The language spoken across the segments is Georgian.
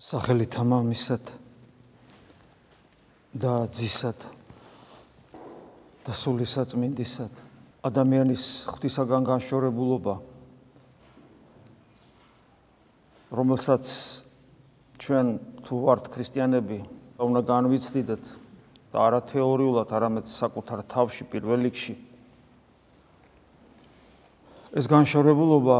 სახელით ამამისად და ძისად და სული საწმინდისად. ადამიანის ღვთისაგან განშორებულობა რომელსაც ჩვენ თუ ვართ ქრისტიანები უნდა განვიცდიდეთ და არა თეორიულად არამედ საკუთარ თავში პირველ რიგში ეს განშორებულობა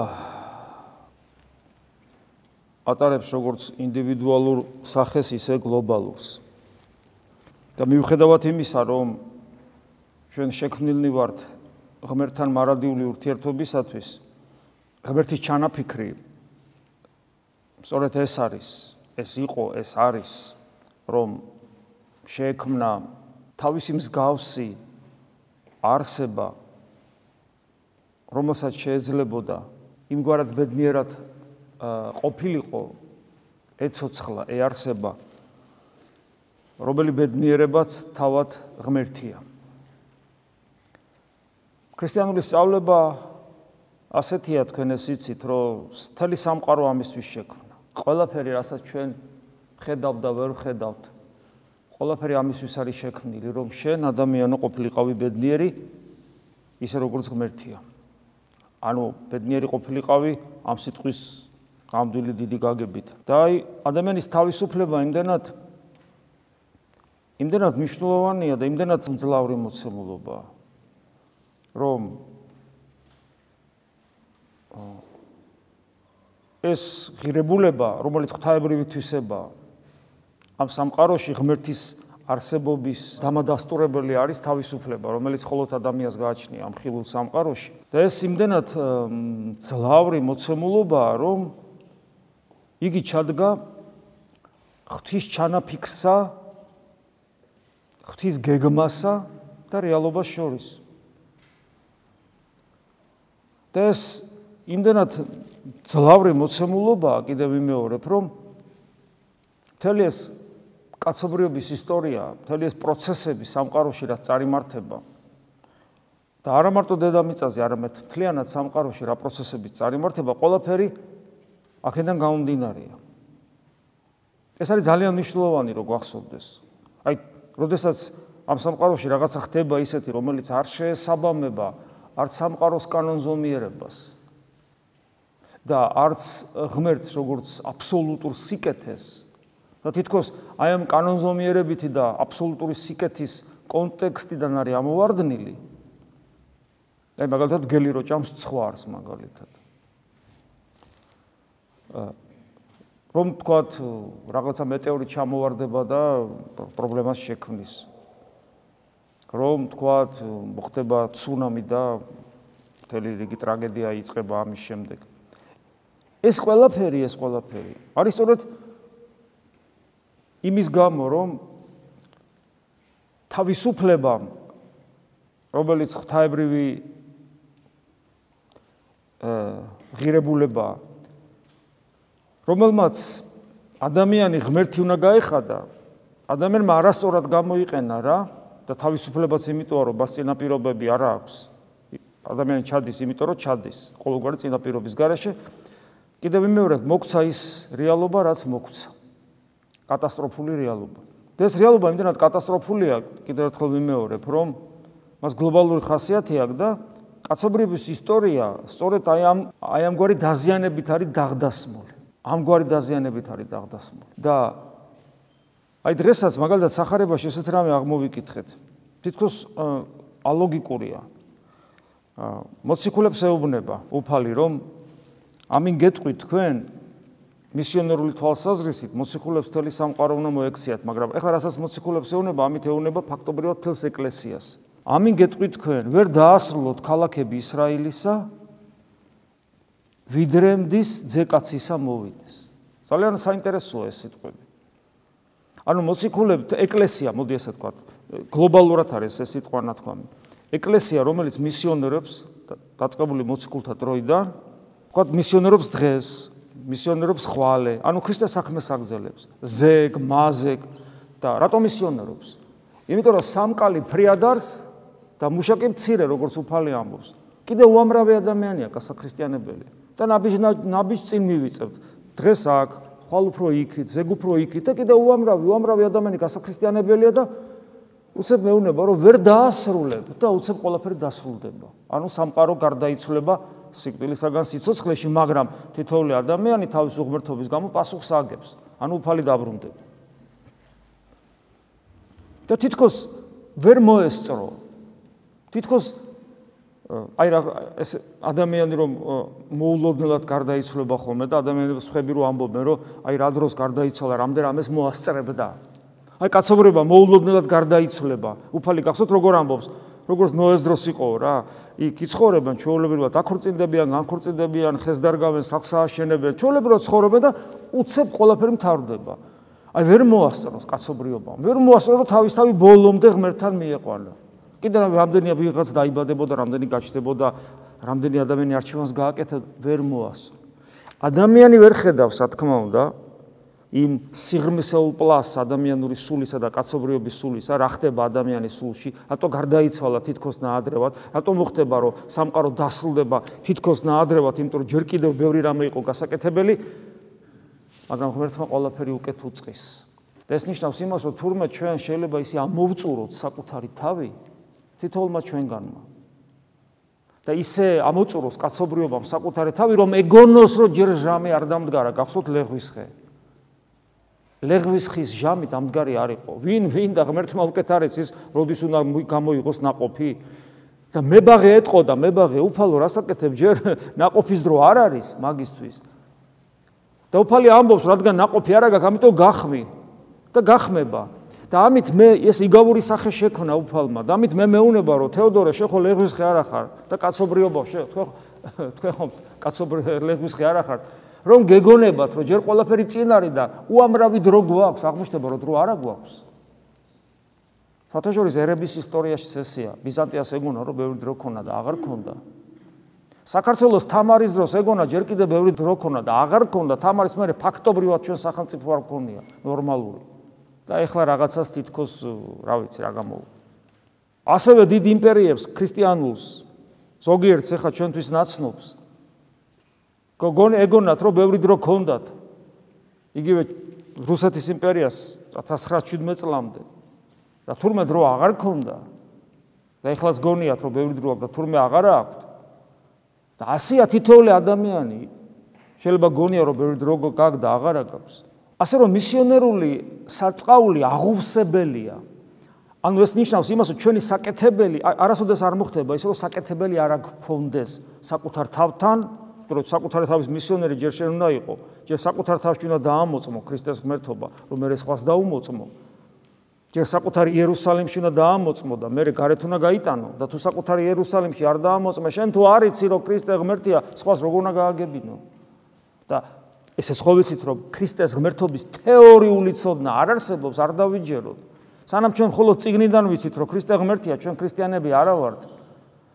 ატარებს როგორც ინდივიდუალურ სახეს, ისე გლობალურს. და მიუხედავად იმისა, რომ ჩვენ შექმნილნი ვართ ღმერთთან მარადიული ურთიერთობისათვის, ღმერთის ჩანაფიქრი სწორედ ეს არის, ეს იყო, ეს არის, რომ შეექმნა თავისი მსგავსი არსება, რომელსაც შეეძლებოდა იმგვარად ბედნიერად ყოფილიყო ეცოცხლა ეარსება რომელი ბედნიერებაც თავად ღმერთია. ქრისტიანული სწავლება ასეთია თქვენ ეს იცით რომ მთელი სამყარო ამისთვის შექმნა. ყველაფერი რასაც ჩვენ ხედავ და ვერ ხედავთ ყველაფერი ამისთვის არის შექმნილი რომ შენ ადამიანო ყოფილიყავი ბედნიერი ისე როგორც ღმერთია. ანუ ბედნიერი ყოფილიყავი ამ სიტყვის გამდვილი დიდი გაგებით. და აი ადამიანის თავისუფლება იმდენად იმდენად მნიშვნელოვანია და იმდენად მძლავრი მოცემულობა რომ ეს ღირებულება, რომელიც ღვთაებრივი თვისება ამ სამყაროში ღმერთის არსებობის დამადასტურებელი არის თავისუფლება, რომელიც მხოლოდ ადამიანს გააჩნია ამ ხილულ სამყაროში. და ეს იმდენად ძლავრი მოცემულობაა, რომ იგი ჩადგა ღვთის ჩანაფიქრსა ღვთის გეგმასა და რეალობას შორის. და ეს იმდენად ძლავრი მოცემულობაა, კიდევ ვიმეორებ, რომ მთელი ეს კაცობრიობის ისტორია, მთელი ეს პროცესები სამყაროში რაც წარიმართება და არა მარტო დედამიწაზე, არამედ მთლიანად სამყაროში რა პროცესები წარიმართება, ყველაფერი აქედან გამომდინარეა. ეს არის ძალიან მნიშვნელოვანი, რომ გვახსოვდეს. აი, როდესაც ამ სამყაროში რაღაცა ხდება ისეთი, რომელიც არ შეესაბამება არც სამყაროს კანონზომიერებას და არც ღმერთს როგორც აბსოლუტურ სიკეთეს და თითქოს აი ამ კანონზომიერებითი და აბსოლუტური სიკეთის კონტექსტიდან არის ამოვარდნილი. აი მაგალითად გელი რო ჭამს ცხვარს მაგალითად. რომ თქვათ რაღაცა მეტეორი ჩამოვარდება და პრობლემას შექმნის. რომ თქვათ მოხდება ცუნამი და მთელი რიგი ტრაგედია იწყება ამის შემდეგ. ეს ყველაფერი, ეს ყველაფერი არის სწორედ იმის გამო, რომ თავისუფლება რომელიც ღვთაებრივი აა ღირებულებაა რომელმაც ადამიანი ღმერთი უნდა გაეხადა, ადამიანმა არასწორად გამოიყენა რა და თავისუფლებაც იმიტოა რომ ბას წინაპირობები არ აქვს. ადამიანი ჩადის იმიტომ რომ ჩადის ყოველგვარი წინაპირობის გარეშე. კიდევ ვიმეორებ, მოგცა ის რეალობა, რაც მოგცა. კატასტროფული რეალობა. და ეს რეალობა იმდენად კატასტროფულია, კიდევ ერთხელ ვიმეორებ, რომ მას გლობალური ხასიათი აქვს და კაცობრიობის ისტორია სწორედ აი ამ აი ამგვარი დაზიანებით არის დაღდასმული. ამგვარი დაზიანებით არის დაღდასმული. და აი დღესაც მაგალითად сахарებაში ესეთ რამე აღმოვიკითხეთ. თითქოს ალოგიკურია. მოციქულებს ეუბნება უფალი რომ ამინ გეტყვით თქვენ მისიონერული თვალსაზრისით მოციქულებს თელი სამყარო უნდა მოექციათ, მაგრამ ეხლა რასაც მოციქულებს ეუნება, ამით ეუნება ფაქტობრივად თელს ეკლესიას. ამინ გეტყვით თქვენ, ვერ დაასრულოთ ქალაქები ისრაილისა ვიდრემდის ძეკაცისა მოვიდეს. ძალიან საინტერესოა ეს სიტყვები. ანუ მოციქულებთ ეკლესია, მოდი ასე ვთქვა, გლობალურად არის ეს სიტყვა ნათქვამი. ეკლესია, რომელიც მისიონერებს დაწყებული მოციქულთა დროიდან, ვთქვა, მისიონერებს დღეს, მისიონერებს ხვალე, ანუ ქრისტეს საქმეს აგზელებს, ზეგ, მაზეგ და რატომ მისიონერებს? იმიტომ რომ სამკალი ფრიადარს და მუშაკი მცირე, როგორც უფალი ამბობს. კიდე უამრავი ადამიანია კასა ქრისტიანებელი. და ნაბიჯ ნაბიჯ წინ მივიწევთ. დღეს აქ ხვალ უფრო იქით, ზეგ უფრო იქით და კიდე უამრავი, უამრავი ადამიანი გასაქრისტიანებელია და უცებ მეუნება რომ ვერ დაასრულებ და უცებ ყველაფერი დასრულდება. ანუ სამყარო გარდაიცვლება სიკვდილისაგან სიცოცხლეში, მაგრამ თითოეული ადამიანი თავის უღმრთობის გამო პასუხს აგებს. ანუ უფალი დაბრუნდება. და თითქოს ვერ მოესწრო. თითქოს აი რა ეს ადამიანი რომ მოულოდნელად გარდაიცვლება ხოლმე და ადამიანები სხვები რო ამბობენ რომ აი რა დროს გარდაიცვალა, რამდენ ამეს მოასწრებდა. აი კაცობრიობა მოულოდნელად გარდაიცვლება. უფალი გახსოვთ როგორ ამბობს? როგორც ნოეს დროს იყო რა. იქ იცხოვრებენ ჩვეულებრივად, აქორწინდებიან, განქორწინდებიან, ხესდარგავენ, სახსააშენებენ, ჩვეულებრივად ცხოვრობენ და უცებ ყველაფერი მთავრდება. აი ვერ მოასწროს კაცობრიობა. ვერ მოასწრო რომ თავისთავი ბოლომდე ღმერთთან მიეყვანა. კიდე რამდენი ვიღაც დაიბადებოდა, რამდენი გაჩნდებოდა, რამდენი ადამიანი არჩევანს გააკეთა, ვერ მოასწრო. ადამიანი ვერ ხედავს, რა თქმა უნდა, იმ სიღრმისეულ პლას ადამიანური სულისა და კაცობრიობის სულისა, რა ხდება ადამიანის სულში, რატო გარდაიცვალა თითქოს ნაადრევად, რატო მოხდება, რომ სამყარო დასრულდება თითქოს ნაადრევად, იმიტომ რომ ჯერ კიდევ ბევრი რამე იყო გასაკეთებელი, მაგრამ ღმერთმა ყველაფერი უკეთ უწყის. და ეს ნიშნავს იმას, რომ თურმე ჩვენ შეიძლება ისე ამოვწუროთ საკუთარი თავი თითოეულმა ჩვენგანმა. და ისე ამოწუროს კაცობრიობამ საკუთარი თავი, რომ ეგონოს, რომ ჯერ ჟამი არ დამდგარა, გახსოვთ ლეღვის ხე. ლეღვის ხის ჟამი დამდგარი არ იყო. ვინ ვინ და ღმერთმა უკეთ არის ის, როდის უნდა გამოიღოს ناقოფი. და მებაღე ეთყო და მებაღე უფალო რასაკეთებ ჯერ ناقოფის დრო არ არის მაგისთვის. და უფალი ამბობს, რადგან ناقოფი არ აქვს, ამიტომ გახმი და გახმება. და ამით მე ეს იგავური სახე შექმნა უფალმა და ამით მე მეუნება რომ თეოდორე შეხო ლეღვის ხე არ ახარ და კაცობრიობა შე თქვენ თქვენ ხომ კაცობრიობა ლეღვის ხე არ ახარ რომ გეგონებათ, რომ ჯერ ყველაფერი წინ არის და უამრავი დრო გვაქვს, აღმოჩნდება, რომ დრო არა გვაქვს. ფათაშორის ერების ისტორიაში წესია, ბიზანტიას ეგონა, რომ ბევრი დრო ქონა და აღარ ქონდა. საქართველოს თამარის დროს ეგონა ჯერ კიდე ბევრი დრო ქონა და აღარ ქონდა, თამარის მერე ფაქტობრივად ჩვენ სახელმწიფო არ ქონია, ნორმალური. და ეხლა რაღაცას თითქოს, რა ვიცი, რა გამოვა. ასევე დიდ იმპერიებს, ქრისტიანულს, ზოგიერთს ეხლა ჩვენთვის ნაცნობს, გოგონ ეგონათ რომ ბევრი დრო ქონდათ. იგივე რუსეთის იმპერიას 1917 წლამდე. და თურმე დრო აღარ ქონდა. და ეხლაც გონიათ რომ ბევრი დრო აქვს და თურმე აღარ აქვს და ასეა თითოეული ადამიანი. შეიძლება გონია რომ ბევრი დრო გაქვს და აღარ აქვს ასე რომ მისიონერული საწყაული აღუვსებელია ანუ ეს ნიშნავს იმას რომ ჩვენი საკეთებელი არასოდეს არ მოხდება ის რომ საკეთებელი არ გქონდეს საკუთარ თავთან რომ საკუთარი თავის მისიონერი ჯერ შენ უნდა იყო, ჯერ საკუთარ თავში უნდა დაამოწმო ქრისტეს ღმერთობა, რომ მე სხვას დაუმოწმო. ჯერ საკუთარი იერუსალიმში უნდა დაამოწმო და მე გარეთ უნდა გაიტანო და თუ საკუთარი იერუსალიმში არ დაამოწმე, შენ თუ არ იცი რომ ქრისტე ღმერთია, სხვას როგორ უნდა გააგებინო? და ესეც ხო ვიცით რომ ქრისტეს ღმერთობის თეორიული ცოდნა არ არსებობს, არ დავიჯეროთ. სანამ ჩვენ მხოლოდ წიგნიდან ვიცით რომ ქრისტე ღმერთია, ჩვენ ქრისტიანები არა ვართ.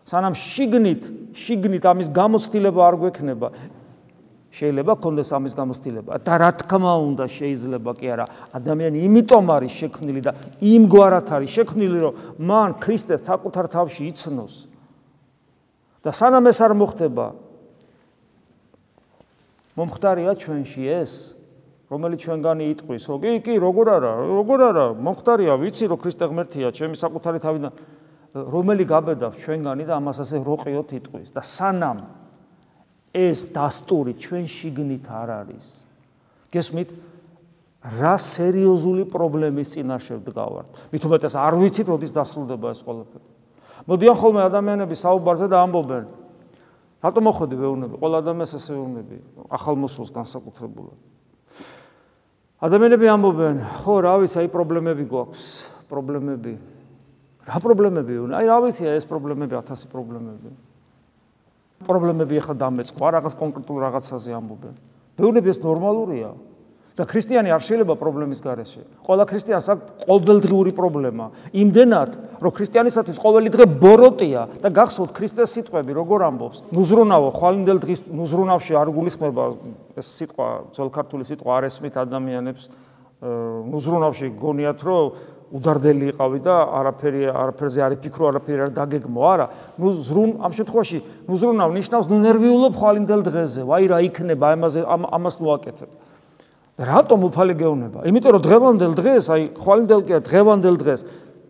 სანამ შიგნით შიგნით ამის გამოცდილება არ გვექნება შეიძლება კონდეს ამის გამოცდილება და რა თქმა უნდა შეიძლება კი არა ადამიანი იმიტომ არის შექმნილი და იმგვარად არის შექმნილი რომ მან ქრისტეს საკუთარ თავში იცნოს და სანამ ეს არ მოხდება მომხდარია ჩვენში ეს რომელიც ჩვენგანი იტყვის. რომ კი კი როგორ არა როგორ არა მომხდარია ვიცი რომ ქრისტე ღმერთია ჩემი საკუთარი თავიდან რომელი გაბედავს ჩვენგანი და ამას ასე როყიოთ იტყვის. და სანამ ეს დასტური ჩვენ შიგნით არ არის გესმით? რა სერიოზული პრობლემის წინაშე ვდგავართ მით უმეტეს არ ვიცით როდის დასრულდება ეს ყველაფერი. მოდიან ხოლმე ადამიანები საუბარზე და ამბობენ რატომ მოხდი ვეუბნები ყველა ადამიანს ასე ვეუბნები ახალ მოსულს განსაკუთრებულად ადამიანები ამბობენ ხო რა ვიცი აი პრობლემები გვაქვს პრობლემები რა პრობლემები აი რა ვიცი ეს პრობლემები 1000 პრობლემები. პრობლემები ახლა დამეწყო, რაღაც კონკრეტულ რაღაცაზე ამბობენ. მეუბნები ეს ნორმალურია. და ქრისტიანი არ შეიძლება პრობლემის გარეშე. ყველა ქრისტიანს აქვს ყოველდღიური პრობლემა. იმდენად, რომ ქრისტიანისათვის ყოველი დღე ბოროტია და გახსოვთ ქრისტეს სიტყვები, როგორ ამბობს? ნუზრუნავო, ხვალინდელ დღის ნუზრუნავში არ გულისხმება ეს სიტყვა, ძველ ქართული სიტყვა არ ესმით ადამიანებს ნუზრუნავში გონიათ, რომ უდარდელი იყავი და არაფერი არაფერზე არ იფიქრო, არაფერი არ დაგეგმო, არა. ნუ ზრუნ ამ შემთხვევაში ნუ ზრუნავ ნიშნავს ნუ ნერვიულობ ხვალინდელ დღეზე. ვაი რა იქნება, ამაზე ამას ნუ აკეთებ. რატომ უფალი გეუნება? იმიტომ რომ დღევანდელ დღეს, აი ხვალინდელ კი დღევანდელ დღეს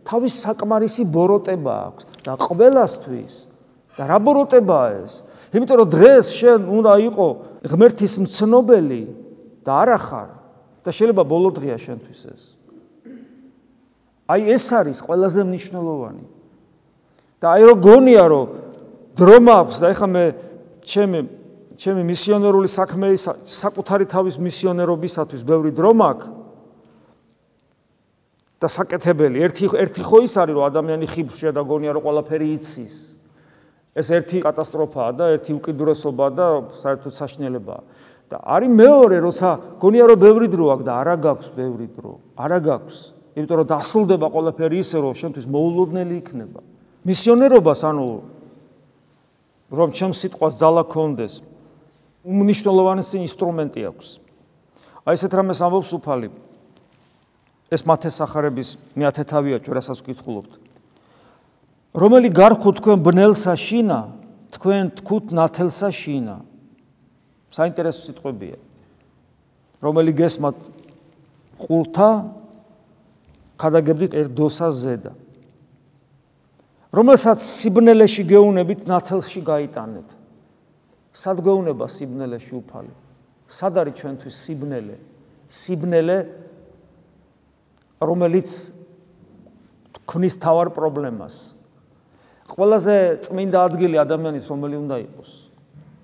თავის საკმარისი ბოროტება აქვს და ყველასთვის და რა ბოროტებაა ეს? იმიტომ რომ დღეს შენ უნდა იყო ღმერთის მცნობელი და არა ხარ და შეიძლება ბოლო დღეა შენთვის ეს. აი ეს არის ყველაზე მნიშვნელოვანი. და აი რო გონია რომ დრო მაქვს და ეხლა მე ჩემი ჩემი მისიონერული საქმე საკუთარი თავის მისიონერობისათვის ბევრი დრო მაქვს. და საკეთებელი. ერთი ერთი ხო ის არის რომ ადამიანი ხიბშია და გონია რომ ყველაფერი იცის. ეს ერთი კატასტროფაა და ერთი უკიდურესობაა და საერთოდ საშნელებაა. და არის მეორე როცა გონია რომ ბევრი დრო აქვს და არა გაქვს ბევრი დრო. არა გაქვს. იმიტომ რომ დასრულდება ყველაფერი ისე რომ შენთვის მოულოდნელი იქნება. მისიონერობას ანუ რომ ჩემ სიტყვას ძალა კონდეს უმნიშვნელოვანესი ინსტრუმენტი აქვს. აი ესეთ რამეს ამბობს უფალი. ეს მათეს სახარების მეათე თავია, ჩვენასაც ვკითხულობთ. რომელი გარქო თქვენ ბნელსა შინა, თქვენ თქუთ ნათელსა შინა. საინტერესო სიტყვებია. რომელი გესმათ ხულთა ქადაგებდით ერთდოსა ზედა. რომელსაც სიბნელეში გეუნებით ნათელში გაიტანეთ. სად გვეუნება სიბნელეში უფალი? სად არის ჩვენთვის სიბნელე? სიბნელე რომელიც ქმნის თავარ პრობლემას. ყველაზე წმინდა ადგილი ადამიანის რომელი უნდა იყოს?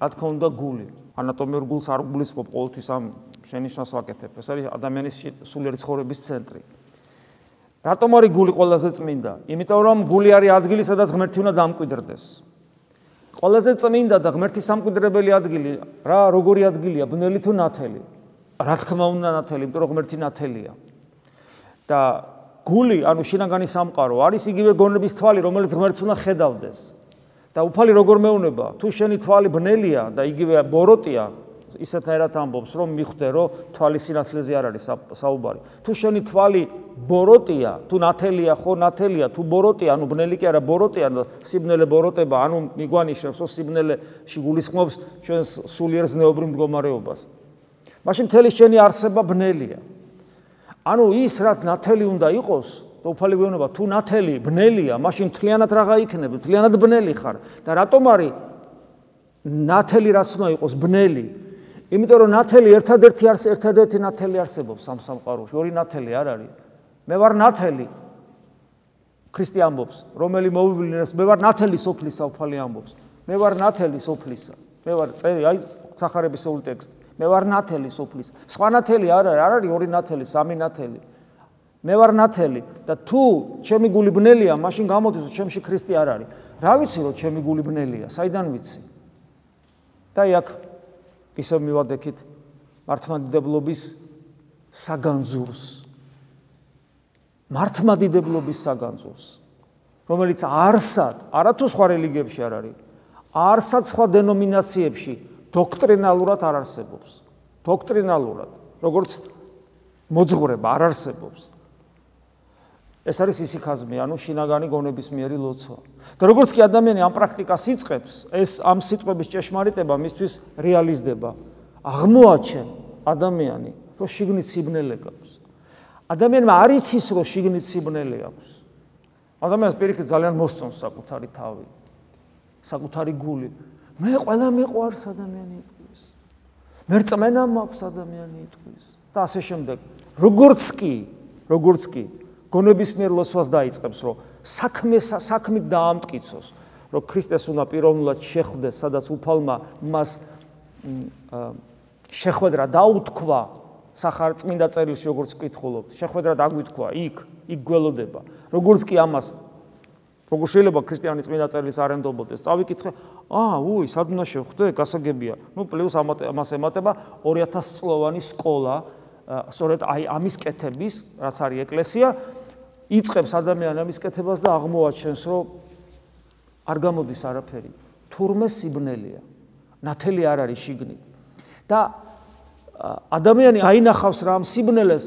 რა თქმა უნდა გული. ანატომიურ გულს არ გულისხმობ ყოველთვის ამ შენიშნას ვაკეთებ. ეს არის ადამიანის სულიერი ცხოვრების ცენტრი. რატომ არის გული ყველაზე წმინდა? იმიტომ რომ გული არის ადგილი, სადაც ღმერთი უნდა დამკვიდრდეს. ყველაზე წმინდა და ღმერთის სამკვიდრებელი ადგილი რა როგორი ადგილია? ბნელი თუ ნათელი? რა თქმა უნდა ნათელი იმიტომ რომ ღმერთი ნათელია. და გული ანუ შინაგანი სამყარო არის იგივე გონების თვალი რომელიც ღმერთს უნდა ხედავდეს. და უფალი როგორ მეუნება თუ შენი თვალი ბნელია და იგივე ბოროტია ისეთნაირად ამბობს რომ მიხვდე რომ თვალი სინათლეზე არ არის საუბარი. თუ შენი თვალი ბოროტია თუ ნათელია ხო ნათელია თუ ბოროტია ანუ ბნელი კი არა ბოროტია და სიბნელე ბოროტება ანუ მიგვანიშნებს რომ სიბნელე შიგულისხმობს ჩვენს სულიერ ზნეობრივ მდგომარეობას. მაშინ მთელი შენი არსება ბნელია. ანუ ის რაც ნათელი უნდა იყოს და უფალი გვეუბნება თუ ნათელი ბნელია მაშინ მთლიანად რაღა იქნება მთლიანად ბნელი ხარ და რატომ არის ნათელი რაც უნდა იყოს ბნელი იმიტომ რომ ნათელი ერთადერთი არს ერთადერთი ნათელი არსებობს ამ სამყაროში. ორი ნათელი არ არის. მე ვარ ნათელი ქრისტე ამბობს რომელი მოვივლინეს მე ვარ ნათელი სოფლისა უფალი ამბობს. მე ვარ ნათელი სოფლისა მე ვარ წერი აი სახარების სულ ტექსტი. მე ვარ ნათელი სოფლის. სხვა ნათელი არ არის არ არის ორი ნათელი სამი ნათელი. მე ვარ ნათელი და თუ ჩემი გული ბნელია მაშინ გამოდის რომ ჩემში ქრისტე არ არის. რა ვიცი რომ ჩემი გული ბნელია? საიდან ვიცი? და აი აქ ისევ მივადექით მართლმადიდებლობის საგანძურს. მართლმადიდებლობის საგანძურს. რომელიც არსად არათუ სხვა რელიგიებში არ არის არსად სხვა დენომინაციებში დოქტრინალურად არ არსებობს. დოქტრინალურად როგორც მოძღვრება არ არსებობს ეს არის ისიქაზმი, ანუ შინაგანი გონების მიერი ლოცვა. და როგორც კი ადამიანი ამ პრაქტიკას იწყებს, ეს ამ სიტყვების ჭეშმარიტება მისთვის რეალიზდება. აღმოაჩენ ადამიანი, რომ შიგნით სიბნელე გაქვს. ადამიანმა არ იცის, რომ შიგნით სიბნელე აქვს. ადამიანს პირიქით ძალიან მოსწონს საკუთარი თავი, საკუთარი გული. მე ყველა მიყვარს ადამიანი იტყვის. მე რწმენა მაქვს ადამიანი იტყვის და ასე შემდეგ. როგორც კი, როგორც კი გონების მიერ ლოცვას დაიწყებს, რომ საქმე საქმით დაამტკიცოს, რომ ქრისტეს უნდა პიროვნულად შეხვდეს, სადაც უფალმა მას შეხვედრა დაუთქვა სახარ წმინდა წერილში როგორც ვკითხულობთ, შეხვედრა დაგვითქვა იქ, იქ გველოდება. როგორც კი ამას როგორ შეიძლება ქრისტიანი წმინდა წერილის არ ენდობოდეს? წავიკითხე, აა, უი, სად უნდა შევხვდე? გასაგებია. ნუ პლუს ამას ემატება 2000 წლოვანი სკოლა, სწორედ აი ამის კეთების, რაც არის ეკლესია, იწખებს ადამიანს ამის კეთებას და აღმოაჩენს, რომ არ გამოდის არაფერი. თურმე სიბნელეა. ნათელი არ არის შიგნით. და ადამიანი აინახავს რა ამ სიბნელეს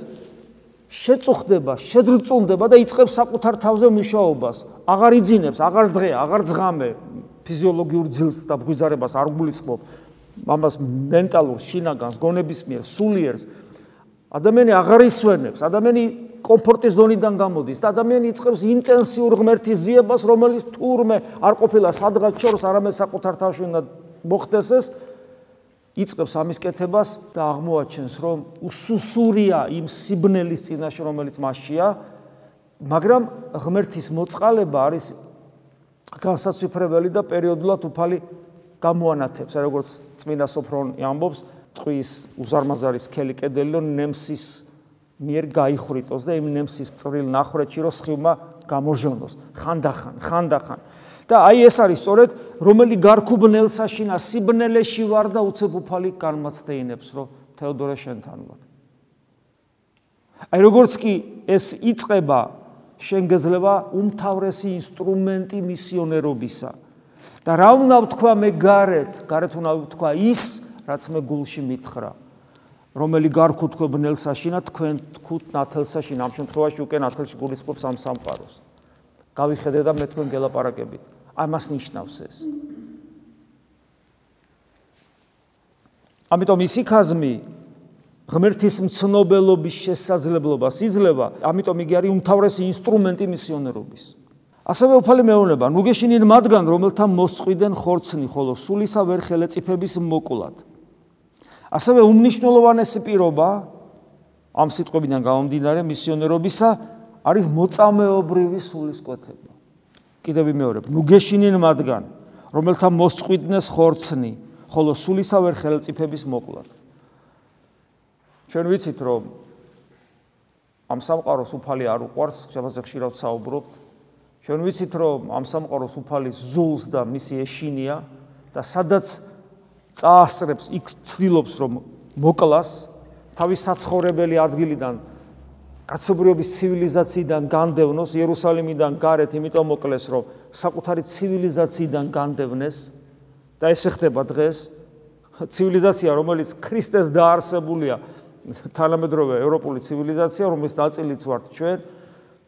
შეწუხდება, შედრწუნდება და იწખებს საკუთარ თავზე მუშაობას. აღარ იძინებს, აღარ დღე, აღარ ძღამე ფიზიოლოგიურ ძილს და ბღვიძარებას არ გულისხმობ. მამას მენტალურ შინაგანს, გონების მიერ, სულიერს ადამიანი აღარ ისვენებს, ადამიანი კომფორტის ზონიდან გამოდის. და ადამიანი იწყებს ინტენსიურ ღმერთის ზიებას, რომელიც თურმე არ ყოფილა. სადღაც შორს, არამედ საკუთარ თავში უნდა მოხდეს ეს იწყებს ამის კეთებას და აღმოაჩენს, რომ უსუსურია იმ სიბნელის წინაშე, რომელიც მასშია, მაგრამ ღმერთის მოწყალება არის განსაცვიფრებელი და პერიოდულად უფალი გამოანათებს, როგორც წმინდა სოფრონი ამბობს, ტყვის უზარმაზარი სქელი კედელი რომ ნემსის მიერ გაიხრიტოს და იმ ნემსის წრილ ნახრეთში რომ სხივმა გამოჟონოს ხანდახან, ხანდახან. და აი ეს არის სწორედ რომელი გარქუბნელსაშინა სიბნელეში ვარ და უცებ უფალი განმაცდეინებს რომ თეოდორე შენთან ვარ. აი როგორც კი ეს იწება შენ გეძლება უმთავრესი ინსტრუმენტი მისიონერობისა. და რა უნდა ვთქვა მე გარეთ, გარეთ უნდა ვთქვა ის, რაც მე გულში მითხრა. რომელი გარქუთქობნელსაშინა თქვენ თქვით ნათელსაშინა ამ შემთხვევაში უკვე ნათელში გულისხმობს ამ სამყაროს. გავიხედე და მე თქვენ გელაპარაკებით. ამას ნიშნავს ეს. ამიტომ ისი ხაზმი ღმერთის მცნობელობის შესაძლებლობას იძლევა, ამიტომ იგი არის უმთავრესი ინსტრუმენტი მისიონერობის. ასევე უფალი მეუბნება, ნუგეშინინ მათგან, რომელთა მოსყვიდან ხორცნი, ხოლო სულისა ვერ ხელეწიფების მოკულად. ასევე უმნიშვნელოვანესი პირობა ამ სიტყვებიდან გამომდინარე მისიონერობისა არის მოწამეობრივი სულისკვეთება. კიდევ ვიმეორებ, ნუგეშინინ მათგან, რომელთა მოსყვიდნეს ხორცნი, ხოლო სულისა ვერ ხელეწიფების მოკულად. ჩვენ ვიცით რომ ამ სამყაროს უფალი არ უყვარს, შეფასე ხშირად საუბრობთ. ჩვენ ვიცით რომ ამ სამყაროს უფალი ზულს და მისი ეშინია და სადაც წაასწრებს იქ ცდილობს რომ მოკლას თავის საცხოვრებელი ადგილიდან კაცობრიობის ცივილიზაციიდან განდევნოს იერუსალიმიდან გარეთ, იმიტომ მოკლეს რომ საკუთარი ცივილიზაციიდან განდევნეს და ეს ხდება დღეს ცივილიზაცია რომელიც ქრისტეს დაარსებულია თანამედროვე ევროპული ცივილიზაცია, რომლის ნაწილიც ვართ ჩვენ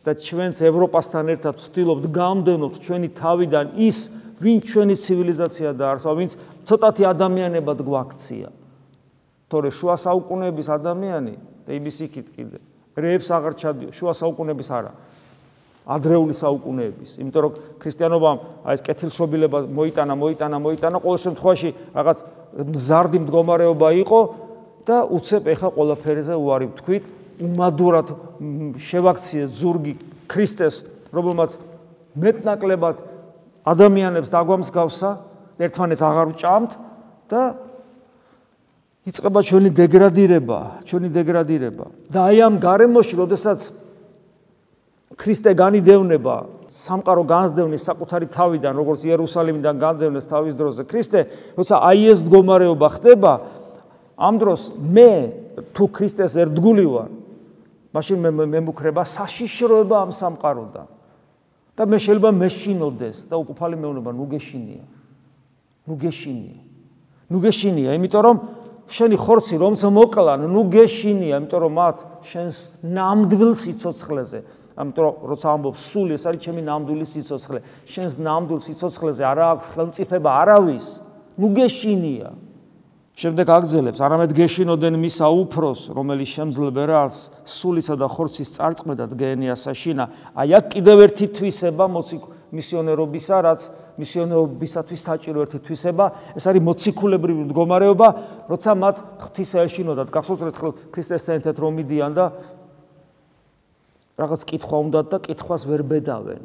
და ჩვენც ევროპასთან ერთად ვცდილობთ გამდენოთ ჩვენი თავიდან ის, ვინ ჩვენი ცივილიზაცია დაარსა, ვინც ცოტათი ადამიანებად გვაქცია. თორე შუა საუკუნეების ადამიანი და იმის იქით კიდე რეებს აღარ ჩადიო, შუა საუკუნეების არა. ადრეული საუკუნეების, იმიტომ რომ ქრისტიანობამ აი ეს კეთილშობილება მოიტანა, მოიტანა, მოიტანა, ყოველ შემთხვევაში რაღაც მზარდი მდგომარეობა იყო, და უცებ ეხა ყველაფერზე უარი ვთქვით, უმადურად შევაქციე ზურგი ქრისტეს, რომელმაც მეტნაკლებად ადამიანებს დაგვამსგავსა, ერთმანეთს აღარ უჭამთ და იწყება ჩვენი დეგრადირება, ჩვენი დეგრადირება. და აი ამ გარემოში, როდესაც ქრისტე განიდევნება, სამყარო განსდევნის საკუთარი თავიდან, როგორც იერუსალიმიდან განდევნეს თავის დროზე ქრისტე, როცა აი ეს მდგომარეობა ხდება, ამ დროს მე თუ ქრისტეს ერთგული ვარ მაშინ მე მემუქრება საშიშროება ამ სამყაროდან და მე შეიძლება მეშინოდეს და უფალი მეუბნება ნუ გეშინია. ნუ გეშინია. ნუ გეშინია იმიტომ რომ შენი ხორცი რომც მოკლან ნუ გეშინია იმიტომ რომ მათ შენს ნამდვილ სიცოცხლეზე ამიტომ როცა ამბობ სული ეს არის ჩემი ნამდვილი სიცოცხლე შენს ნამდვილ სიცოცხლეზე არა აქვს ხელმწიფება არავის ნუ გეშინია შემდეგ აგზელებს არამედ გეშინოდენ მისა უფროს რომელიც შემძლებრალს სულისა და ხორცის წარწმედად გენიასაშინა აი აქ კიდევ ერთი თვისება მოციქ მისიონერობისა რაც მისიონერობისათვის საჭირო ერთი თვისება. ეს არის მოციქულებრივი მდგომარეობა როცა მათ ღვთისა ეშინოდათ. გახსოვთ ერთხელ ქრისტესთან ერთად რომ მიდიან და რაღაც კითხვა უნდათ და კითხვას ვერ ბედავენ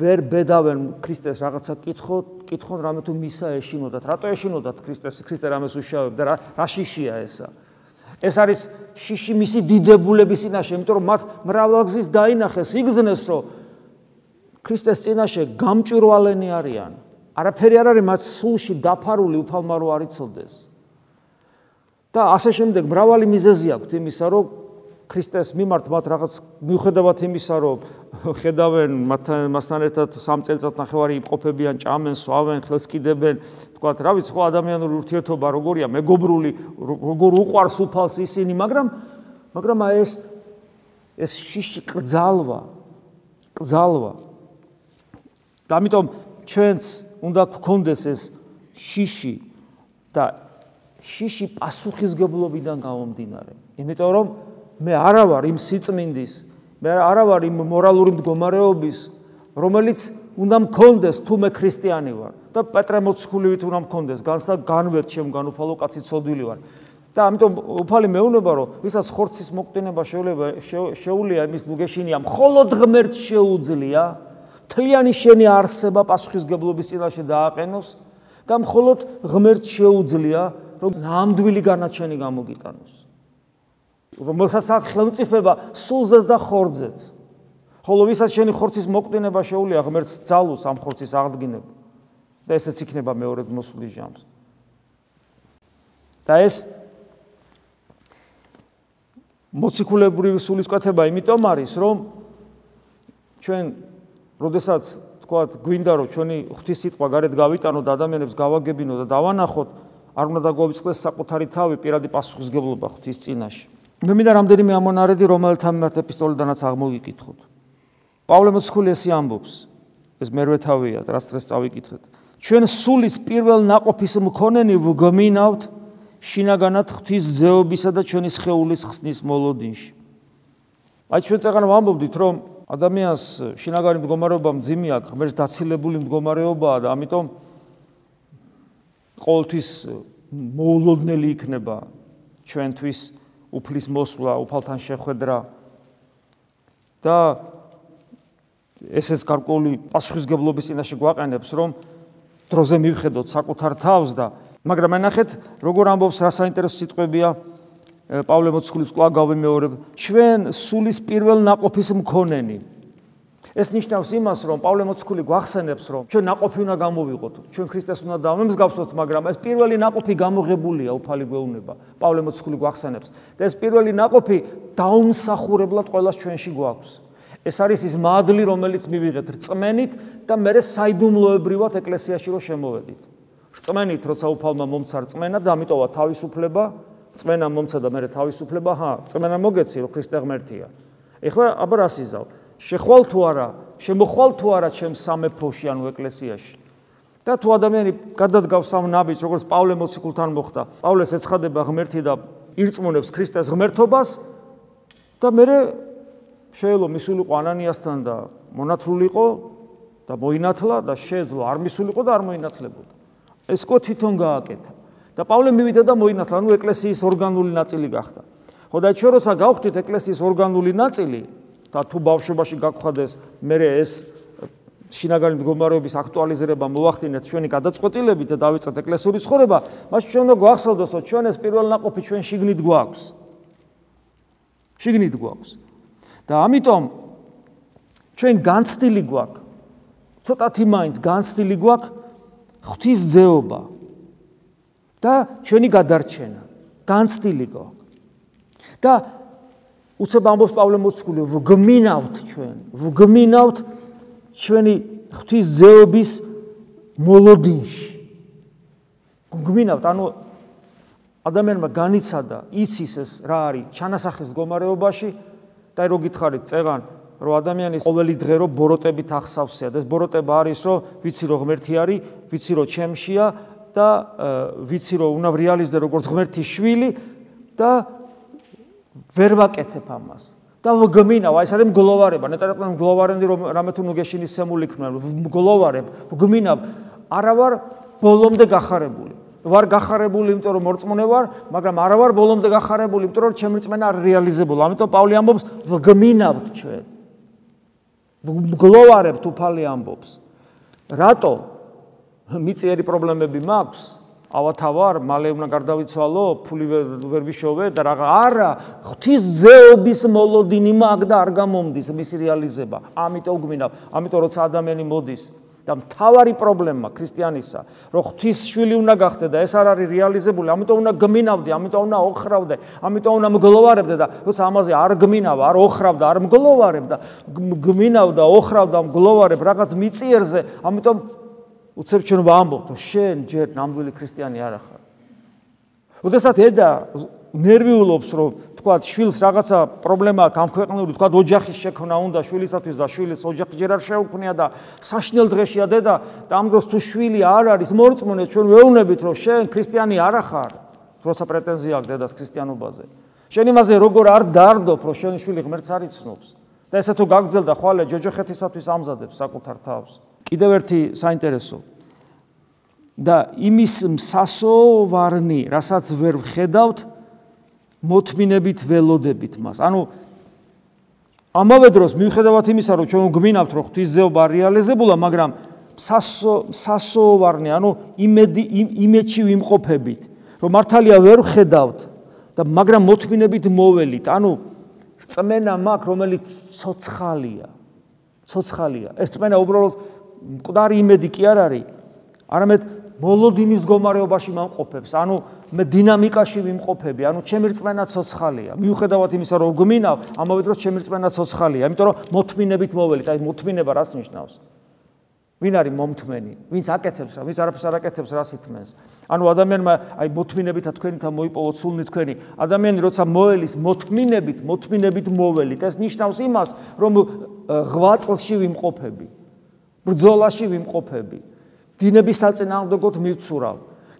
ვერ ბედავენ ქრისტეს რაღაცა კითხო, კითხონ რამე თუ მისა ეშინოდათ. რატო ეშინოდათ ქრისტეს? ქრისტე რამეს უშავებ და რა რა შიშია ესა? ეს არის შიში მისი დიდებულების წინაშე, იმიტომ რომ მათ მრავალგზის დაინახეს, იგზნეს, რომ ქრისტეს წინაშე გამჭვირვალენი არიან. არაფერი არ არის მათ სულში დაფარული უფალმა რო არიცოდეს. და ასე შემდეგ მრავალი მიზეზი აქვს იმისა, რომ ქრისტეს მიმართ მათ რაღაც მიუხედავად იმისა, რომ ხედავენ მასთან ერთად სამ წელიწად ნახევარი იმყოფებიან, ჭამენ, სვავენ, ხელს კიდებენ, თქვა, რა ვიცი, ხო ადამიანური ურთიერთობა როგორია, მეგობრული, როგორ უყვარს უფალს ისინი, მაგრამ მაგრამ აი ეს ეს შიში კძალვა, კძალვა. და ამიტომ ჩვენც უნდა გქონდეს ეს შიში და შიში პასუხისგებლობიდან გამომდინარე. იმიტომ რომ მე არა ვარ იმ სიწმინდის, მე არა ვარ იმ მორალური მდგომარეობის, რომელიც უნდა მქონდეს თუ მე ქრისტიანი ვარ და პეტრე მოციქულივით უნდა მქონდეს, განსა განვეთ შემგან უფალო კაცი ცოდვილი ვარ. და ამიტომ უფალი მეუბნება რომ ვისაც ხორცის მოკვდინება შეუძლია შეუძლია იმის ნუგეშინია მხოლოდ ღმერთ შეუძლია თლიანი შენი არსება პასუხისგებლობის წინაშე დააყენოს და მხოლოდ ღმერთ შეუძლია რომ ნამდვილი განაჩენი გამოგიტანოს რომელსაც აქვს ხელმწიფება სულზეც და ხორძეც. ხოლო ვისაც შენი ხორცის მოკვდინება შეუძლია ღმერთს ძალუს ამ ხორცის აღდგინება და ესეც იქნება მეორე მოსვლის ჟამს. და ეს მოციქულებრივი სულისკვეთება იმიტომ არის, რომ ჩვენ როდესაც თქვათ, გვინდა რომ ჩვენი ღვთისიტყვა გარეთ გავიტანოთ და ადამიანებს გავაგებინოთ და დავანახოთ, არ უნდა დაგვიწყდეს საკუთარი თავი პირადი პასუხისგებლობა ღვთის წინაშე. მე მინდა რამდენიმე ამონარიდი რომელთა მიმართ ეპისტოლიდანაც აღმოვიკითხოთ. პავლე მოციქული ესე ამბობს. ეს მერვე თავია, რაც დღეს წავიკითხეთ. ჩვენ სულის პირველ ناყოფის მქონენი ვგმინავთ შინაგანად ღვთის ზეობისა და ჩვენი სხეულის ხსნის მოლოდინში. აი ჩვენ წეგან ვამბობდით, რომ ადამიანს შინაგანი მდგომარეობა მძიმე აქვს, ღმერთს დაცილებული მდგომარეობაა და ამიტომ ყოველთვის მოულოდნელი იქნება ჩვენთვის უფლის მოსვლა, უფალთან შეხვედრა და ესეც გარკვეული პასუხისგებლობის წინაშე გვაყენებს, რომ დროზე მივხედოთ საკუთარ თავს და მაგრამ ანახეთ, როგორ ამბობს რა საინტერესო სიტყვებია პავლე მოციქულის კვლავ გავიმეორებ, ჩვენ სულის პირველ ناقოფის მქონენი. ეს ნიშნავს იმას, რომ პავლე მოციქული გვახსენებს, რომ ჩვენ ناقოფი უნდა გამოვიყოთ, ჩვენ ქრისტეს უნდა დავემსგავსოთ, მაგრამ ეს პირველი ناقოფი გამოღებულია უფალი გვეუბნება. პავლე მოციქული გვახსენებს და ეს პირველი ناقოფი დაუმსახურებლად ყოველას ჩვენში გვაქვს. ეს არის ის მადლი, რომელიც მივიღეთ რწმენით და მერე საიდუმლოებრივად ეკლესიაში რომ შემოვედით. რწმენით, როცა უფალმა მომცა რწმენა და ამიტომა თავისუფლება, რწმენა მომცა და მერე თავისუფლება, ჰა, რწმენა მოგეცი, რომ ქრისტე ღმერთია. ეხლა აბა რა სიზავ? შეხვალ თუ არა შემოხვალ თუ არა ჩემ სამეფოში ანუ ეკლესიაში და თუ ადამიანი გადადგავს ამ ნაბიჯს როგორც პავლე მოციქულთან მოხდა პავლეს ეცხადება ღმერთი და ირწმუნებს ქრისტეს ღმერთობას და მე შეელო მისულიყო ანანიასთან და მონათრულიყო და მოინათლა და შეძლო არ მისულიყო და არ მოინათლებოდა ეს კო თვითონ გააკეთა. და პავლე მივიდა და მოინათლა, ანუ ეკლესიის ორგანული ნაწილი გახდა. ხო და ჩვენ როცა გავხდით ეკლესიის ორგანული ნაწილი და თუ ბავშვობაში გაგხვდეს მე ეს შინაგანი მდგომარეობის აქტუალიზება მოვახდინეთ ჩვენი გადაწყვეტილებით და დავიწყეთ ეკლესიური ცხოვრება, მას ჩვენ უნდა გვახსოვდეს, რომ ჩვენ ეს პირველ ناقოფი ჩვენ შიგნით გვაქვს. შიგნით გვაქვს. და ამიტომ ჩვენ განცდილი გვაქვს. ცოტათი მაინც განცდილი გვაქვს ღვთის ძეობა და ჩვენი გადარჩენა. განცდილი გვაქვს. და უცებ ამბობს პავლე მოციქული ვგმინავთ ჩვენ ვგმინავთ ჩვენი ღვთის ძეობის მოლოდინში. ვგმინავთ ანუ ადამიანმა განიცადა იცის ეს რა არის ჩანასახის მდგომარეობაში და რო გითხარით წეღან რომ ადამიანის ყოველი დღე რო ბოროტებით ახსავსია და ეს ბოროტება არის რომ ვიცი რომ ღმერთი არის, ვიცი რომ ჩემშია და ვიცი რომ უნდა რეალიზდე როგორც ღმერთის შვილი და ვერ ვაკეთებ ამას. და ვგმინავ, აი ეს არის მგლოვარება, ნეტარაკმა მგლოვარენდი რომ რამე თუ ნუგეშინის სემული იქნება, მგლოვარებ, ვგმინავ, არა ვარ ბოლომდე გახარებული. ვარ გახარებული, იმიტომ რომ მორწმუნე ვარ, მაგრამ არა ვარ ბოლომდე გახარებული, იმიტომ რომ ჩემი რწმენა არ რეალიზებულა. ამიტომ პავლე ამბობს, ვგმინავთ ჩვენ. მგლოვარებთ უფალი ამბობს. რატო? მიწიერი პრობლემები მაქვს? ავათავარ, მალე უნდა გარდავიცვალო, ფული ვერ ვიშოვე და რაღა არა, ღვთის ზეობის მოლოდინი მაგ და არ გამომდის მისი რეალიზება. ამიტომ გმინდა, ამიტომ როცა ადამიანი მოდის და მთავარი პრობლემა ქრისტიანისა, რომ ღვთის შვილი უნდა გახდე და ეს არ არის რეალიზებული, ამიტომ უნდა გმინავდე, ამიტომ უნდა ოხრავდე, ამიტომ უნდა მგლოვარებდე და როცა ამაზე არ გმინავ, არ ოხრავ და არ მგლოვარებ და გმინავ და ოხრავ და მგლოვარებ რაღაც მიწიერზე, ამიტომ უცებ ჩვენ ვამბობ, რომ შენ ჯერ ნამდვილი ქრისტიანი არ ახარ. ოდესაც დედა ნერვიულობს, რომ თქვა შვილს რაღაცა პრობლემა გამქვეყნებული, თქვა ოჯახის შექმნა უნდა შვილისათვის და შვილის ოჯახი ჯერ არ შეუქმნია და საშნელ დღეშია დედა და ამ დროს თუ შვილი არ არის მორწმუნე, ჩვენ ვეუბნებით, რომ შენ ქრისტიანი არ ახარ, როცა პრეტენზია აქვს დედას ქრისტიანობაზე. შენ იმაზე როგორ არ დაარდობ, რომ შენი შვილი ღმერთს არ იცნობს. და ესე თუ გაგძელდა ხვალე ჯოჯოხეთისათვის ამზადებს საკუთარ თავს. კიდევ ერთი საინტერესო და იმის მსასოვარნი, რასაც ვერ ვხედავთ, მოთმინებით ველოდებით მას. ანუ ამავე დროს მიუხედავად იმისა, რომ ჩვენ გვინავთ, რომ ღვთისმსეობა რეალიზებულა, მაგრამ სასო სასოვარნი, ანუ იმედი იმედში ვიმყოფებით, რომ მართალია ვერ ხედავთ და მაგრამ მოთმინებით მოველით, ანუ წმენა მაქვს, რომელიც ცოცხალია. ცოცხალია. ეს წმენა უბრალოდ მკვდარი იმედი კი არ არის, არამედ მოლოდინის მდგომარეობაში მომყოფებს, ანუ მე დინამიკაში ვიმყოფები, ანუ ჩემი რწმენა ცოცხალია. მიუხედავად იმისა, რომ გვმინავ, ამავე დროს ჩემი რწმენა ცოცხალია, იმიტომ რომ მოთმინებით მოველით, აი მოთმინება რას ნიშნავს? ვინ არის მომთმენი? ვინც აკეთებს რა, ვინც არაფერს არ აკეთებს, რას ითმენს? ანუ ადამიანმა აი მოთმინებითა თქვენითა მოიპოვოთ სულნი თქვენი. ადამიანი როცა მოელის მოთმინებით, მოთმინებით მოველით, ეს ნიშნავს იმას, რომ ღვაწლში ვიმყოფები. ბრძოლაში ვიმყოფები. დინების საწინააღმდეგოდ მივცურავ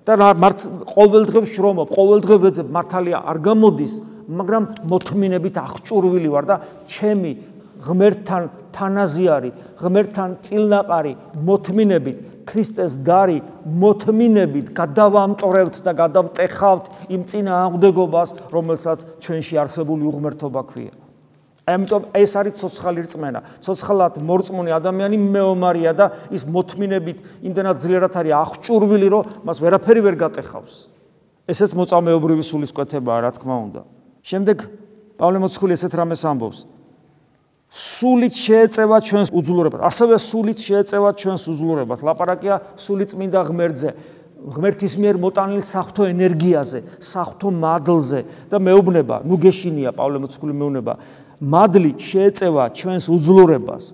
და მართ ყოველდღე შრომობ, ყოველდღე ვეძებ, მართალია არ გამოდის, მაგრამ მოთმინებით აღჭურვილი ვარ და ჩემი ღმერთთან თანაზიარი, ღმერთთან წილნაყარი მოთმინებით, ქრისტეს დარი მოთმინებით გადავამტორებთ და გადავტეხავთ იმ წინააღმდეგობას, რომელსაც ჩვენში არსებული უღმერთობა ქვია. ამიტომ ეს არის ცოცხალი რწმენა. ცოცხალად მორწმუნე ადამიანი მეომარია და ის მოთმინებით იმდენად ძლიერად არის აღჭურვილი, რომ მას ვერაფერი ვერ გატეხავს. ესეც მოწამეობრივი სულისკვეთებაა, რა თქმა უნდა. შემდეგ პავლე მოციქული ესეთ რამეს ამბობს. სულით შეეწევა ჩვენს უძლურებას. ასევე სულით შეეწევა ჩვენს უძლურებას. ლაპარაკია სულით წმინდა ღმერთზე. ღმერთის მიერ მოტანილი საფრთხო ენერგიაზე, საფრთხო მადლზე და მეუბნება, ნუ გეშინია პავლე მოციქული მეუბნება. მადლი შეეწევა ჩვენს უძლურებას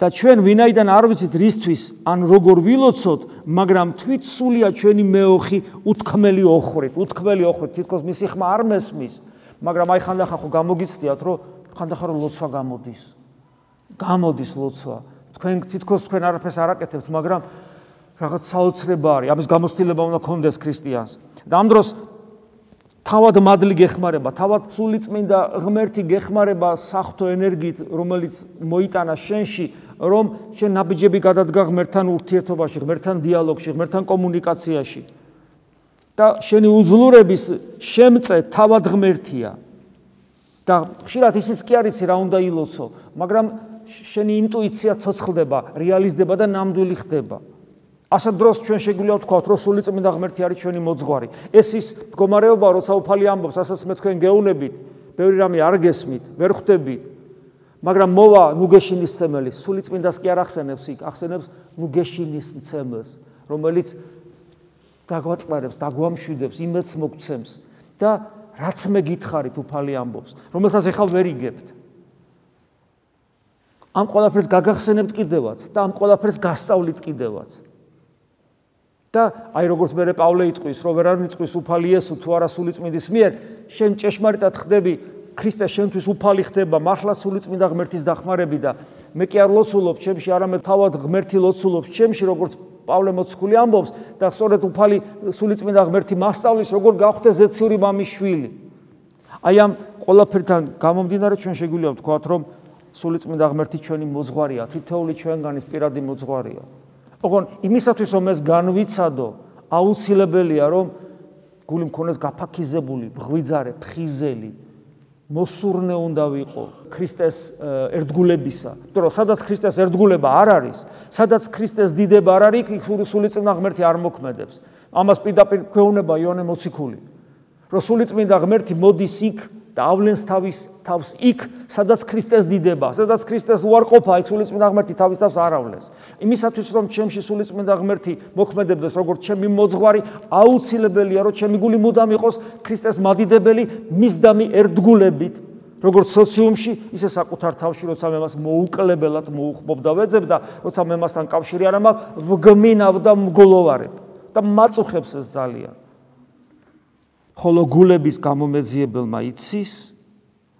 და ჩვენ ვინაიდან არ ვიცით რისთვის ან როგორ ვილოცოთ, მაგრამ თვით სულია ჩვენი მეოხი უთქმელი ოხრით, უთქმელი ოხრით, თითქოს მისი ხმა არ მესმის, მაგრამ აი ხანდახან ხო გამოგიცდიათ, რომ ხანდახან რომ ლოცვა გამოდის. გამოდის ლოცვა. თქვენ თითქოს თქვენ არაფერს არ აკეთებთ, მაგრამ რაღაც საოცრება არის, ამის გამოცდილება უნდა გქონდეს ქრისტიანს. და ამ დროს თავად მადლი გეხმარება, თავად სულიწმინდა ღმერთი გეხმარება საფრთხო ენერგიით, რომელიც მოიტანა შენში, რომ შენ ნაბიჯები გადადგა ღმერთთან ურთიერთობაში, ღმერთთან დიალოგში, ღმერთთან კომუნიკაციაში. და შენი უძლურების შემწე თავად ღმერთია. და ხშირად ისიც კი არის რა უნდა ილოცო, მაგრამ შენი ინტუიცია ცოცხლდება, რეალიზდება და ნამდვილი ხდება. ასე დროს ჩვენ შეგვიძლია ვთქვათ, რომ სული წმინდა ღმერთი არის ჩვენი მოძღვარი. ეს ის მდგომარეობა, როცა უფალი ამბობს, ასაც მე თქვენ გეუნებით, ბევრი რამე არ გესმით, ვერ ხვდებით. მაგრამ მოვა ნუგეშინის ცემელი, სული წმინდას კი არ ახსენებს იქ, ახსენებს ნუგეშინის ცემელს, რომელიც დაგვაწყარებს, დაგვამშვიდებს, იმედს მოგცემს და რაც მე გითხარით უფალი ამბობს, რომელსაც ახლა ვერ იგებთ. ამ ყველაფერს გაგახსენებთ კიდევაც და ამ ყველაფერს გასწავლით კიდევაც. და აი როგორც მე პავლე იტყვის, რომ ვერ არ მიტყვის უფალი იესო თუ არა სულიწმინდის მიერ, შენ ჭეშმარიტად ხდები ქრისტე შენთვის უფალი ხდება მართლა სულიწმინდა ღმერთის დახმარები და მე კი არ ლოცულობ ჩემში, არამედ თავად ღმერთი ლოცულობს ჩემში, როგორც პავლე მოციქული ამბობს და სწორედ უფალი სულიწმინდა ღმერთი მასწავლის, როგორ გავხდე ზეციური მამის შვილი. აი ამ ყველაფერთან გამომდინარე ჩვენ შეგვიძლია ვთქვათ, რომ სულიწმინდა ღმერთი ჩვენი მოძღვარია, თითოეული ჩვენგანის პირადი მოძღვარია. ოღონ იმისათვის რომ ეს განვიცადო, აუცილებელია რომ გული მქონდეს გაფაქიზებული, ღვიძარე, ფხიზელი, მოსურნე უნდა ვიყო ქრისტეს ერთგულებისა. იმიტომ რომ სადაც ქრისტეს ერთგულება არ არის, სადაც ქრისტეს დიდება არ არის, იქ სულიწმინდა ღმერთი არ მოქმედებს. ამას პირდაპირ ქეუნება იონე მოციქული. რომ სულიწმინდა ღმერთი მოდის იქ და ავლენს თავის თავს იქ, სადაც ქრისტეს დიდება, სადაც ქრისტეს უარყოფა, იქ სულიწმინდა ღმერთი თავის თავს არ ავლენს. იმისათვის რომ ჩემში სულიწმინდა ღმერთი მოქმედებდეს როგორც ჩემი მოძღვარი, აუცილებელია რომ ჩემი გული მუდამ იყოს ქრისტეს მადიდებელი მისდამი ერთგულებით. როგორც სოციუმში, ისე საკუთარ თავში, როცა მე მას მოუკლებელად მოუხმობ და ვეძებ და როცა მე მასთან კავშირი არ მაქვს, ვგმინავ და მგლოვარებ და მაწუხებს ეს ძალიან. ხოლო გულების გამომეძიებელმა იცის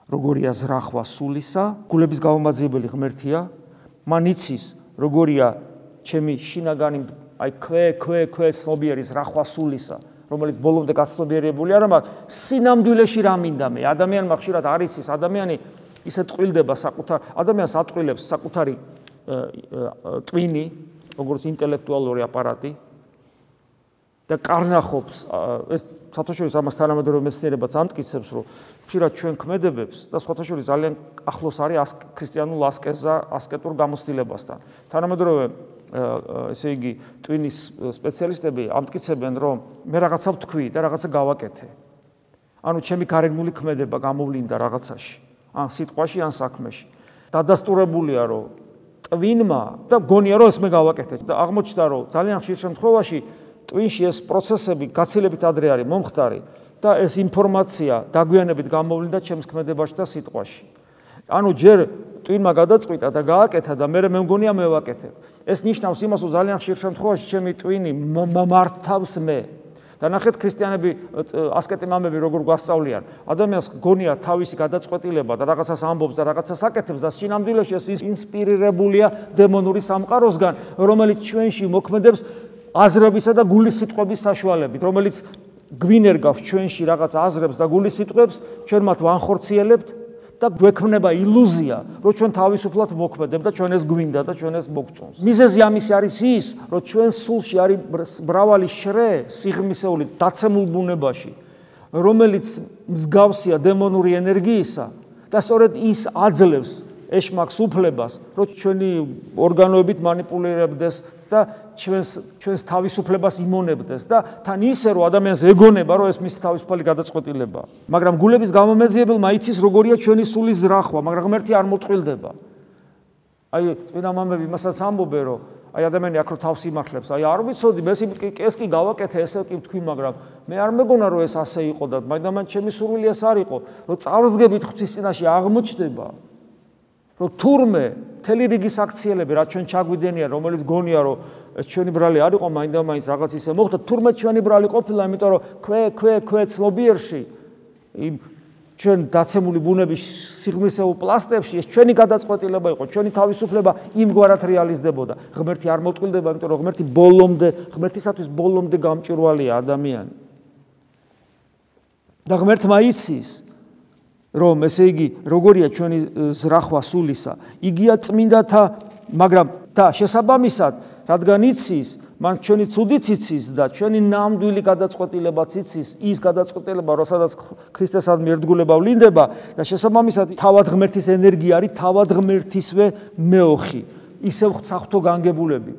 როგორია ზრახვა სულისა? გულების გამომაძიებელი ღმერთია? მან იცის როგორია ჩემი შინაგანი აი ქვე ქვე ქვე ცნობიერი ზრახვა სულისა რომელიც ბოლომდე გაცნობიერებული არა, მაგრამ სინამდვილეში რა მინდა მე? ადამიანმა ხშირად არის ის ადამიანი ისე ტყვილდება საკუთარ ადამიანს ატყვილებს საკუთარი ტვინი, როგორც ინტელექტუალური აპარატი და კარნახობს ეს სათავშორის ამას თანამედროვე მეცნიერებაც ამტკიცებს, რომ ხშირად ჩვენ ქმედებებს და სათავშორის ძალიან ახლოს არის ქრისტიანულ ასკეზა, ასკეტურ გამოცდილებასთან. თანამედროვე ესე იგი ტვინის სპეციალისტები ამტკიცებენ რომ მე რაღაცა ვთქვი და რაღაცა გავაკეთე. ანუ ჩემი გარეგნული ქმედება გამოვლინდა რაღაცაში, ან სიტყვაში, ან საქმეში. დადასტურებულია რომ ტვინმა და გონია რომ ეს მე გავაკეთე და აღმოჩნდა რომ ძალიან ხშირ შემთხვევაში ტვინში ეს პროცესები გაცილებით ადრე არის მომხდარი და ეს ინფორმაცია დაგვიანებით გამოვლინდა ჩემს ქმედებაში და სიტყვაში. ანუ ჯერ ტვინმა გადაწყვიტა და გააკეთა და მე მე მგონია მე ვაკეთებ. ეს ნიშნავს იმას, რომ ძალიან ხშირ შემთხვევაში ჩემი ტვინი მართავს მე. და ნახეთ ქრისტიანები ასკეტი მამები როგორ გვასწავლიან. ადამიანს გონია თავისი გადაწყვეტილება და რაღაცას ამბობს და რაღაცას აკეთებს და სინამდვილეში ეს ინსპირირებულია დემონური სამყაროსგან, რომელიც ჩვენში მოქმედებს აზრებისა და გულის სიტყვების საშუალებით, რომელიც გვინერგავს ჩვენში რაღაც აზრებს და გულის სიტყვებს, ჩვენ მათ ვანხორციელებთ და გვექმნება ილუზია, რომ ჩვენ თავისუფლად მოქმედებ და ჩვენ ეს გვინდა და ჩვენ ეს მოგწონს. მიზეზი ამისი არის ის, რომ ჩვენ სულში არის მრავალი შრე სიღრმისეული დაცემულ ბუნებაში, რომელიც მსგავსია დემონური ენერგიისა და სწორედ ის აძლევს ეშმაკს უფლებას, რომ ჩვენი ორგანოებით манипулиრებდეს და ჩვენს ჩვენს თავისუფლებას იმონებდეს და თან ისე რომ ადამიანს ეგონება, რომ ეს მისი თავისუფალი გადაწყვეტილებაა. მაგრამ გულების გამომეძიებელმა იცის როგორია ჩვენი სულის ზრახვა, მაგრამ ღმერთი არ მოტყილდება. აი, წინა მამები იმასაც ამბობენ, რომ აი ადამიანი აქ რო თავს იმართლებს, აი არ ვიცოდი, მე ეს კი გავაკეთე, ესე კი ვთქვი, მაგრამ მე არ მეგონა რომ ეს ასე იყო და მაგდამან ჩემი სურვილი ეს არ იყო, რომ წარვდგებით ღვთის წინაშე აღმოჩნდება. რომ თურმე მთელი რიგი საქციელები რა ჩვენ ჩაგვიდენია რომელიც გონია რომ ეს ჩვენი ბრალი არ იყო მაინდა მაინც რაღაც ისე მოხდა თურმე ჩვენი ბრალი ყოფილა იმიტომ რომ ქვე ქვე ქვე ცნობიერში იმ ჩვენ დაცემული ბუნების სიღრმისეულ პლასტებში ეს ჩვენი გადაწყვეტილება იყო ჩვენი თავისუფლება იმგვარად რეალიზდებოდა. ღმერთი არ მოტყილდება იმიტომ რომ ღმერთი ბოლომდე ღმერთისათვის ბოლომდე გამჭირვალეა ადამიანი. და ღმერთმა იცის რომ ესე იგი როგორია ჩვენი ზრახვა სულისა? იგია წმინდათა მაგრამ და შესაბამისად რადგან იცის მან ჩვენი ცუდიც იცის და ჩვენი ნამდვილი გადაწყვეტილებაც იცის ის გადაწყვეტილება როდესაც ქრისტესადმი ერთგულება ვლინდება და შესაბამისად თავად ღმერთის ენერგია არის თავად ღმერთისვე მეოხი ისევ საფრთხო განგებულებით.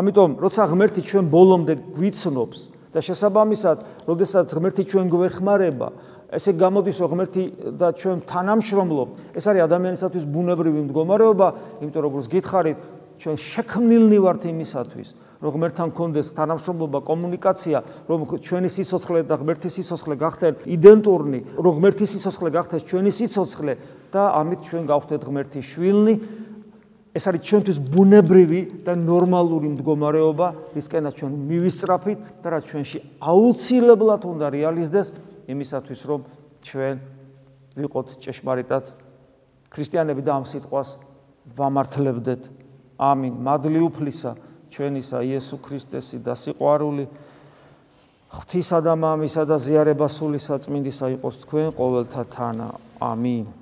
ამიტომ როცა ღმერთი ჩვენ ბოლომდე გვიცნობს და შესაბამისად როდესაც ღმერთი ჩვენ გვეხმარება ესე გამოდის ღმერთი და ჩვენ თანამშრომლობ ეს არის ადამიანისათვის ბუნებრივი მდგომარეობა იმიტომ რომ როგორც გითხარით ჩვენ შექმნილნი ვართ იმისათვის რომ ღმერთთან კონდეს თანამშრომლობა კომუნიკაცია რომ ჩვენი სიცოცხლე და ღმერთის სიცოცხლე გახდნენ იდენტურნი რომ ღმერთის სიცოცხლე გახდეს ჩვენი სიცოცხლე და ამით ჩვენ გავხდეთ ღმერთის შვილნი. ეს არის ჩვენთვის ბუნებრივი და ნორმალური მდგომარეობა რისკენაც ჩვენ მივისწრაფით და რა ჩვენში აუცილებლად უნდა რეალიზდეს იმისათვის რომ ჩვენ ვიყოთ ჭეშმარიტად ქრისტიანები და ამ სიტყვას ვამართლებდეთ. ამინ. მადლი უფლისა ჩვენისა იესო ქრისტესი და სიყვარული ღვთისა და მამისა და ზიარება სული საწმინდისა იყოს თქვენ ყოველთა თანა. ამინ